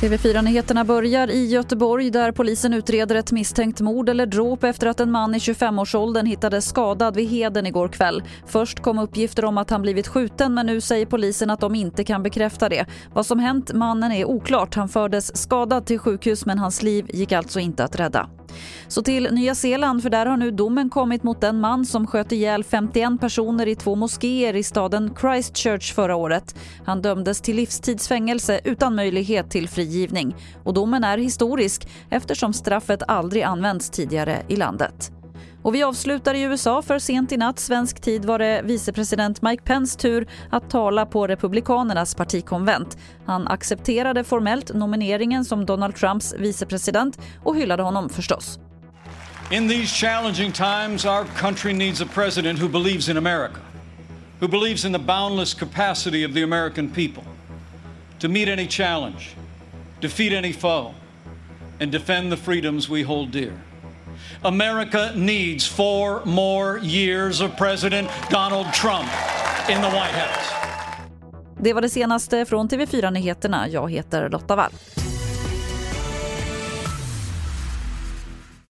TV4-nyheterna börjar i Göteborg där polisen utreder ett misstänkt mord eller dråp efter att en man i 25-årsåldern hittades skadad vid Heden igår kväll. Först kom uppgifter om att han blivit skjuten men nu säger polisen att de inte kan bekräfta det. Vad som hänt mannen är oklart. Han fördes skadad till sjukhus men hans liv gick alltså inte att rädda. Så till Nya Zeeland, för där har nu domen kommit mot den man som sköt ihjäl 51 personer i två moskéer i staden Christchurch förra året. Han dömdes till livstidsfängelse utan möjlighet till frigivning. Och domen är historisk eftersom straffet aldrig använts tidigare i landet. Och vi avslutar i USA för sent i natt svensk tid var det vicepresident Mike Pence tur att tala på Republikanernas partikonvent. Han accepterade formellt nomineringen som Donald Trumps vicepresident och hyllade honom förstås. In these challenging times our country needs a president who believes in America, who believes in the boundless capacity of the American people to meet any challenge, defeat any foe and defend the freedoms we hold dear. America needs four more years of President Donald Trump in the White House. Det var det senaste från TV4 Nyheterna. Jag heter Lotta Wall.